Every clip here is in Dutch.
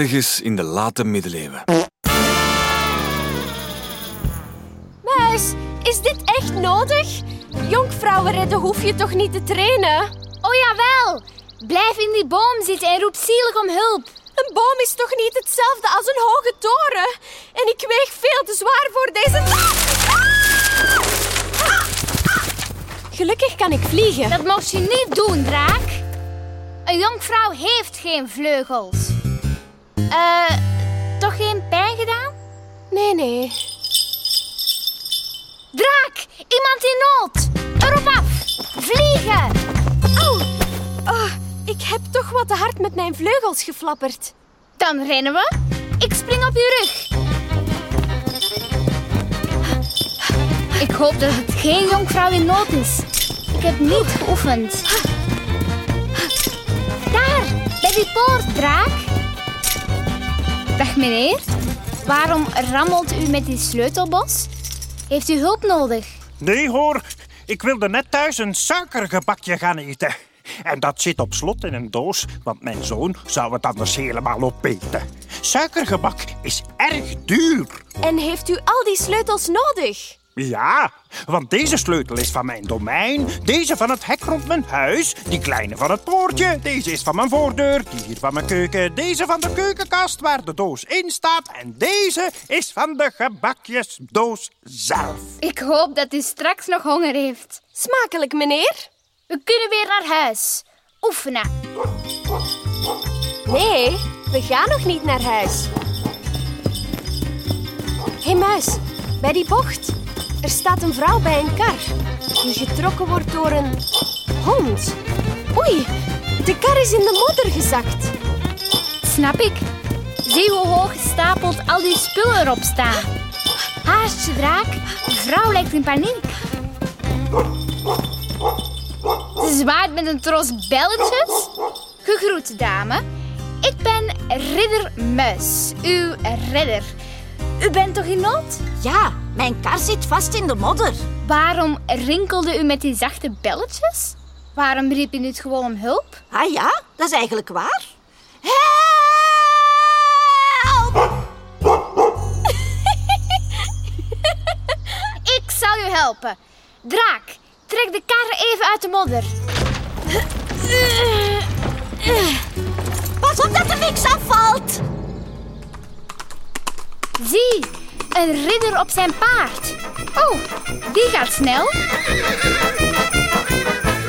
ergens in de late middeleeuwen. Muis, is dit echt nodig? Jonkvrouwen redden hoef je toch niet te trainen? Oh jawel! Blijf in die boom zitten en roep zielig om hulp. Een boom is toch niet hetzelfde als een hoge toren? En ik weeg veel te zwaar voor deze... Gelukkig kan ik vliegen. Dat mocht je niet doen, draak. Een jonkvrouw heeft geen vleugels. Eh, toch geen pijn gedaan? Nee, nee. Draak! Iemand in nood! Erop af! Vliegen! Au! Oh, ik heb toch wat te hard met mijn vleugels geflapperd. Dan rennen we. Ik spring op uw rug. Ik hoop dat het geen jonkvrouw in nood is. Ik heb niet geoefend. Daar, bij die poort, draak. Dag meneer. Waarom rammelt u met die sleutelbos? Heeft u hulp nodig? Nee hoor, ik wilde net thuis een suikergebakje gaan eten. En dat zit op slot in een doos, want mijn zoon zou het anders helemaal opeten. Suikergebak is erg duur. En heeft u al die sleutels nodig? Ja, want deze sleutel is van mijn domein, deze van het hek rond mijn huis, die kleine van het poortje, deze is van mijn voordeur, die hier van mijn keuken, deze van de keukenkast waar de doos in staat en deze is van de gebakjesdoos zelf. Ik hoop dat u straks nog honger heeft. Smakelijk, meneer. We kunnen weer naar huis. Oefenen. Nee, we gaan nog niet naar huis. Hé hey, muis, bij die bocht. Er staat een vrouw bij een kar die getrokken wordt door een hond. Oei, de kar is in de modder gezakt. Snap ik. Zie hoe hoog gestapeld al die spullen erop staan. Haast je draak, de vrouw lijkt in paniek. Ze zwaait met een tros belletjes. Gegroet, dame. Ik ben Ridder Muis, uw redder. U bent toch in nood? Ja, mijn kar zit vast in de modder. Waarom rinkelde u met die zachte belletjes? Waarom riep u niet gewoon om hulp? Ah ja, dat is eigenlijk waar. Help! Ik zal u helpen. Draak, trek de kar even uit de modder. Een ridder op zijn paard. Oh, die gaat snel.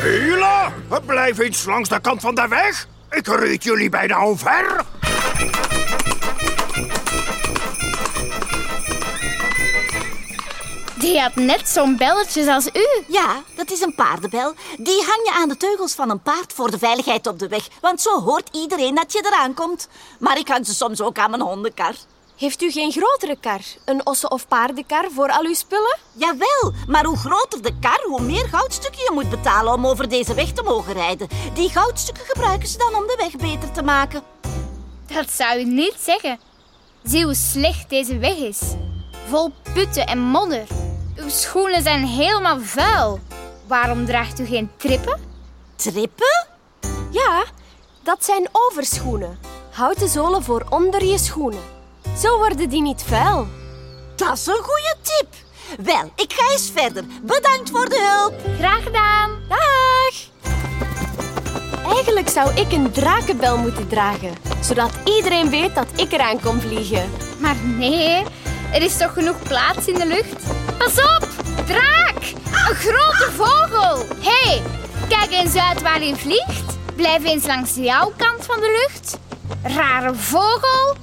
Hela, blijf eens langs de kant van de weg. Ik reed jullie bijna omver. Die had net zo'n belletje als u. Ja, dat is een paardenbel. Die hang je aan de teugels van een paard voor de veiligheid op de weg. Want zo hoort iedereen dat je eraan komt. Maar ik hang ze soms ook aan mijn hondenkar. Heeft u geen grotere kar? Een ossen- of paardenkar voor al uw spullen? Jawel, maar hoe groter de kar, hoe meer goudstukken je moet betalen om over deze weg te mogen rijden. Die goudstukken gebruiken ze dan om de weg beter te maken. Dat zou u niet zeggen. Zie hoe slecht deze weg is. Vol putten en modder. Uw schoenen zijn helemaal vuil. Waarom draagt u geen trippen? Trippen? Ja, dat zijn overschoenen. Houten zolen voor onder je schoenen. Zo worden die niet vuil. Dat is een goede tip. Wel, ik ga eens verder. Bedankt voor de hulp. Graag gedaan. Dag! Eigenlijk zou ik een drakenbel moeten dragen, zodat iedereen weet dat ik eraan kom vliegen. Maar nee, er is toch genoeg plaats in de lucht? Pas op! Draak! Een grote vogel! Hé, hey, kijk eens uit waar hij vliegt. Blijf eens langs jouw kant van de lucht. Rare vogel.